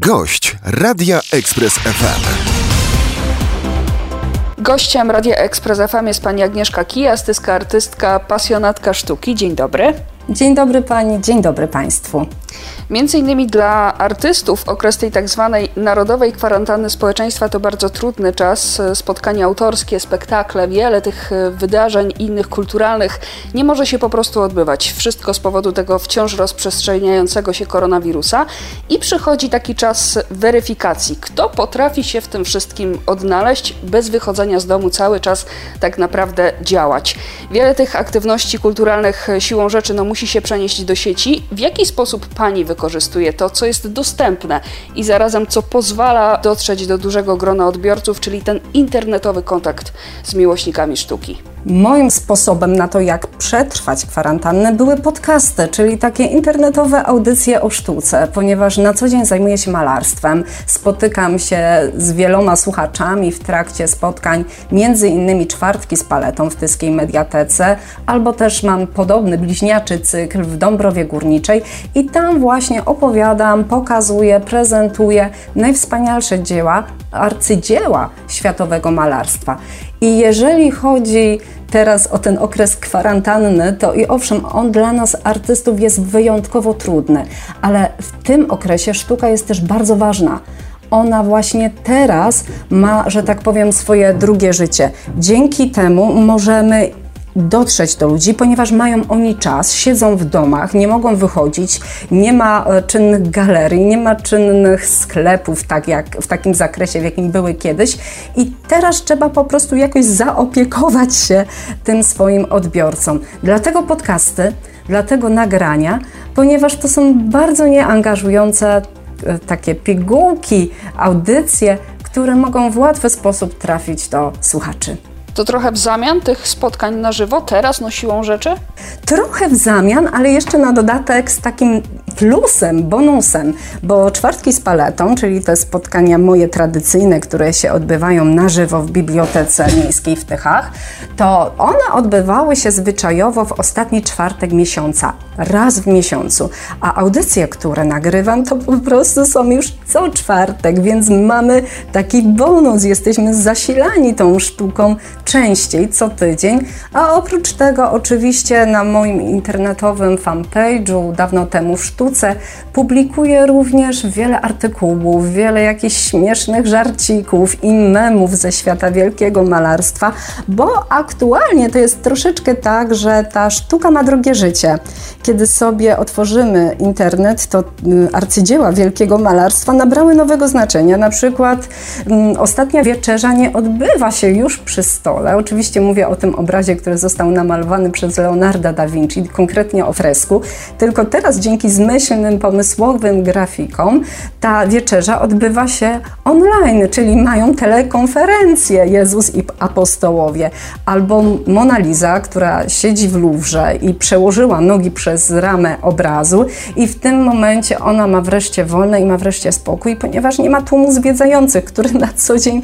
Gość Radia Express FM. Gościem Radia Express FM jest pani Agnieszka Kijastyska, artystka, pasjonatka sztuki. Dzień dobry. Dzień dobry pani, dzień dobry państwu. Między innymi dla artystów okres tej tak zwanej narodowej kwarantanny społeczeństwa to bardzo trudny czas. Spotkania autorskie, spektakle, wiele tych wydarzeń innych kulturalnych nie może się po prostu odbywać. Wszystko z powodu tego wciąż rozprzestrzeniającego się koronawirusa i przychodzi taki czas weryfikacji. Kto potrafi się w tym wszystkim odnaleźć bez wychodzenia z domu cały czas tak naprawdę działać. Wiele tych aktywności kulturalnych siłą rzeczy no, musi się przenieść do sieci. W jaki sposób pani wykorzystuje to, co jest dostępne i zarazem co pozwala dotrzeć do dużego grona odbiorców, czyli ten internetowy kontakt z miłośnikami sztuki. Moim sposobem na to, jak przetrwać kwarantannę, były podcasty, czyli takie internetowe audycje o sztuce, ponieważ na co dzień zajmuję się malarstwem. Spotykam się z wieloma słuchaczami w trakcie spotkań, między innymi czwartki z paletą w Tyskiej Mediatece, albo też mam podobny bliźniaczy cykl w Dąbrowie Górniczej i tam właśnie opowiadam, pokazuję, prezentuję najwspanialsze dzieła, arcydzieła światowego malarstwa. I jeżeli chodzi teraz o ten okres kwarantanny, to i owszem, on dla nas artystów jest wyjątkowo trudny, ale w tym okresie sztuka jest też bardzo ważna ona właśnie teraz ma, że tak powiem, swoje drugie życie. Dzięki temu możemy dotrzeć do ludzi, ponieważ mają oni czas, siedzą w domach, nie mogą wychodzić, nie ma e, czynnych galerii, nie ma czynnych sklepów tak jak w takim zakresie, w jakim były kiedyś i teraz trzeba po prostu jakoś zaopiekować się tym swoim odbiorcom. Dlatego podcasty, dlatego nagrania, ponieważ to są bardzo nieangażujące e, takie pigułki, audycje, które mogą w łatwy sposób trafić do słuchaczy. To trochę w zamian tych spotkań na żywo teraz, no siłą rzeczy? Trochę w zamian, ale jeszcze na dodatek z takim plusem, bonusem, bo czwartki z paletą, czyli te spotkania moje tradycyjne, które się odbywają na żywo w Bibliotece Miejskiej w Tychach, to one odbywały się zwyczajowo w ostatni czwartek miesiąca, raz w miesiącu, a audycje, które nagrywam, to po prostu są już co czwartek, więc mamy taki bonus, jesteśmy zasilani tą sztuką częściej, co tydzień, a oprócz tego oczywiście na moim internetowym fanpage'u dawno temu w sztuce publikuję również wiele artykułów, wiele jakichś śmiesznych żarcików i memów ze świata wielkiego malarstwa, bo aktualnie to jest troszeczkę tak, że ta sztuka ma drugie życie. Kiedy sobie otworzymy internet, to y, arcydzieła wielkiego malarstwa nabrały nowego znaczenia. Na przykład mm, ostatnia wieczerza nie odbywa się już przy stole. Oczywiście mówię o tym obrazie, który został namalowany przez Leonarda da Vinci, konkretnie o fresku. Tylko teraz dzięki zmyślnym, pomysłowym grafikom ta wieczerza odbywa się online, czyli mają telekonferencję Jezus i apostołowie. Albo Mona Lisa, która siedzi w Louvre i przełożyła nogi przez ramę obrazu i w tym momencie ona ma wreszcie wolne i ma wreszcie spokój, ponieważ nie ma tłumu zwiedzających, który na co dzień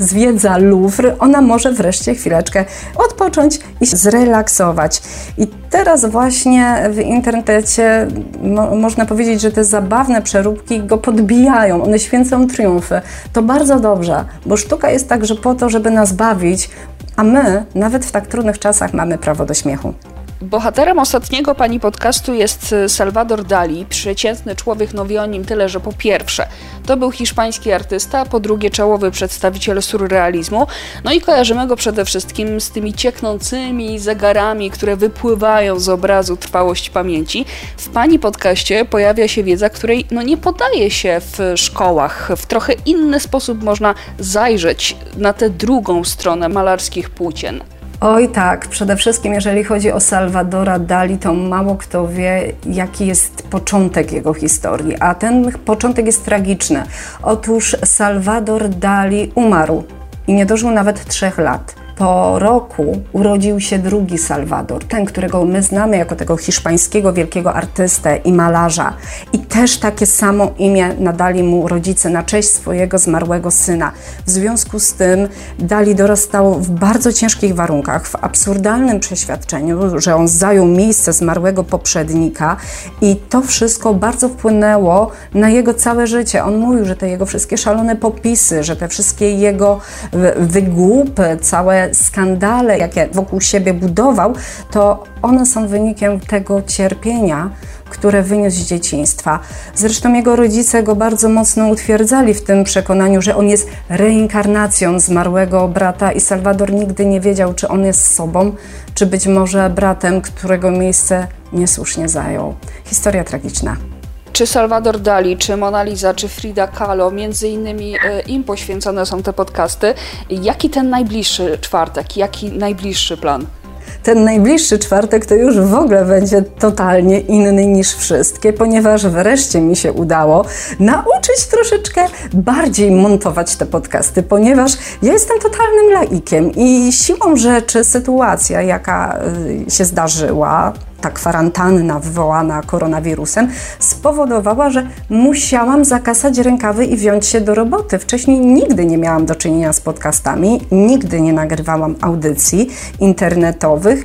zwiedza Louvre, ona może wreszcie chwileczkę odpocząć i zrelaksować. I teraz właśnie w internecie mo można powiedzieć, że te zabawne przeróbki go podbijają, one święcą triumfy. To bardzo dobrze, bo sztuka jest także po to, żeby nas bawić, a my nawet w tak trudnych czasach mamy prawo do śmiechu. Bohaterem ostatniego pani podcastu jest e, Salvador Dali, przeciętny człowiek, wie o nim tyle, że po pierwsze to był hiszpański artysta, po drugie czołowy przedstawiciel surrealizmu, no i kojarzymy go przede wszystkim z tymi cieknącymi zegarami, które wypływają z obrazu trwałość pamięci. W pani podcaście pojawia się wiedza, której no nie podaje się w szkołach. W trochę inny sposób można zajrzeć na tę drugą stronę malarskich płócien. Oj tak, przede wszystkim jeżeli chodzi o Salvadora Dali, to mało kto wie, jaki jest początek jego historii, a ten początek jest tragiczny. Otóż Salvador Dali umarł i nie dożył nawet trzech lat po roku urodził się drugi Salwador, ten, którego my znamy jako tego hiszpańskiego wielkiego artystę i malarza. I też takie samo imię nadali mu rodzice na cześć swojego zmarłego syna. W związku z tym Dali dorastał w bardzo ciężkich warunkach, w absurdalnym przeświadczeniu, że on zajął miejsce zmarłego poprzednika i to wszystko bardzo wpłynęło na jego całe życie. On mówił, że te jego wszystkie szalone popisy, że te wszystkie jego wygłupy, całe skandale, jakie wokół siebie budował, to one są wynikiem tego cierpienia, które wyniósł z dzieciństwa. Zresztą jego rodzice go bardzo mocno utwierdzali w tym przekonaniu, że on jest reinkarnacją zmarłego brata i Salwador nigdy nie wiedział, czy on jest sobą, czy być może bratem, którego miejsce niesłusznie zajął. Historia tragiczna czy Salvador Dali, czy Mona Lisa, czy Frida Kahlo, między innymi e, im poświęcone są te podcasty. Jaki ten najbliższy czwartek, jaki najbliższy plan? ten najbliższy czwartek to już w ogóle będzie totalnie inny niż wszystkie, ponieważ wreszcie mi się udało nauczyć troszeczkę bardziej montować te podcasty, ponieważ ja jestem totalnym laikiem i siłą rzeczy sytuacja, jaka y, się zdarzyła, ta kwarantanna wywołana koronawirusem spowodowała, że musiałam zakasać rękawy i wziąć się do roboty. Wcześniej nigdy nie miałam do czynienia z podcastami, nigdy nie nagrywałam audycji internetowych,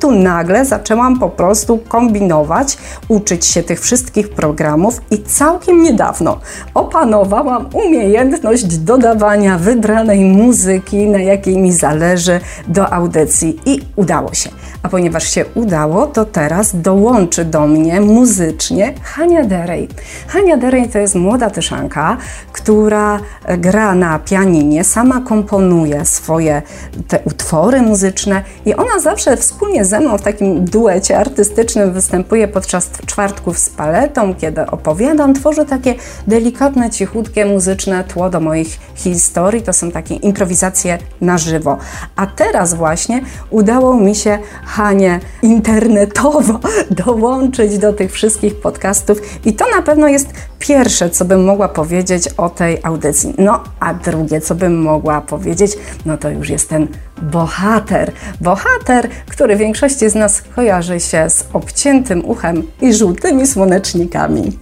tu nagle zaczęłam po prostu kombinować, uczyć się tych wszystkich programów i całkiem niedawno opanowałam umiejętność dodawania wybranej muzyki, na jakiej mi zależy, do audycji i udało się. A ponieważ się udało, to teraz dołączy do mnie muzycznie Hania Derej. Hania Derej to jest młoda tyszanka, która gra na pianinie, sama komponuje swoje te utwory muzyczne i ona zawsze wspólnie ze mną w takim duecie artystycznym występuje podczas czwartków z paletą, kiedy opowiadam, tworzę takie delikatne, cichutkie muzyczne tło do moich historii. To są takie improwizacje na żywo. A teraz właśnie udało mi się Hanie internetowo dołączyć do tych wszystkich podcastów i to na pewno jest pierwsze, co bym mogła powiedzieć o tej audycji. No, a drugie, co bym mogła powiedzieć, no to już jest ten bohater. Bohater, który większości z nas kojarzy się z obciętym uchem i żółtymi słonecznikami.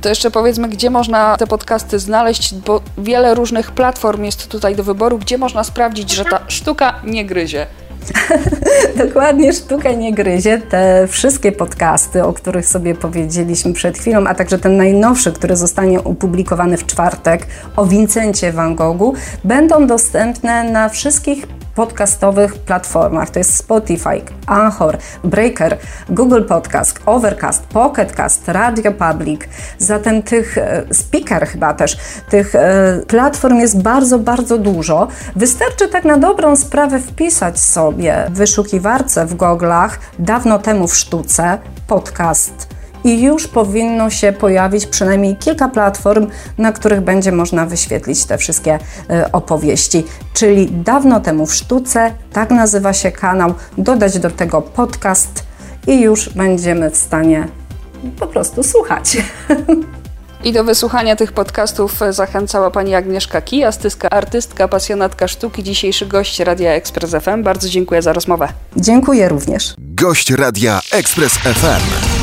To jeszcze powiedzmy, gdzie można te podcasty znaleźć, bo wiele różnych platform jest tutaj do wyboru, gdzie można sprawdzić, że ta sztuka nie gryzie. Dokładnie, sztuka nie gryzie. Te wszystkie podcasty, o których sobie powiedzieliśmy przed chwilą, a także ten najnowszy, który zostanie opublikowany w czwartek o Vincencie Van Goghu, będą dostępne na wszystkich podcastowych platformach. To jest Spotify, Anchor, Breaker, Google Podcast, Overcast, Pocketcast, Radio Public. Zatem tych e, speaker chyba też, tych e, platform jest bardzo, bardzo dużo. Wystarczy tak na dobrą sprawę wpisać sobie w wyszukiwarce w goglach dawno temu w sztuce podcast i już powinno się pojawić przynajmniej kilka platform, na których będzie można wyświetlić te wszystkie y, opowieści. Czyli dawno temu w sztuce, tak nazywa się kanał, dodać do tego podcast i już będziemy w stanie po prostu słuchać. I do wysłuchania tych podcastów zachęcała pani Agnieszka Kijastyska, artystka, pasjonatka sztuki, dzisiejszy gość Radia Express FM. Bardzo dziękuję za rozmowę. Dziękuję również. Gość Radia Express FM.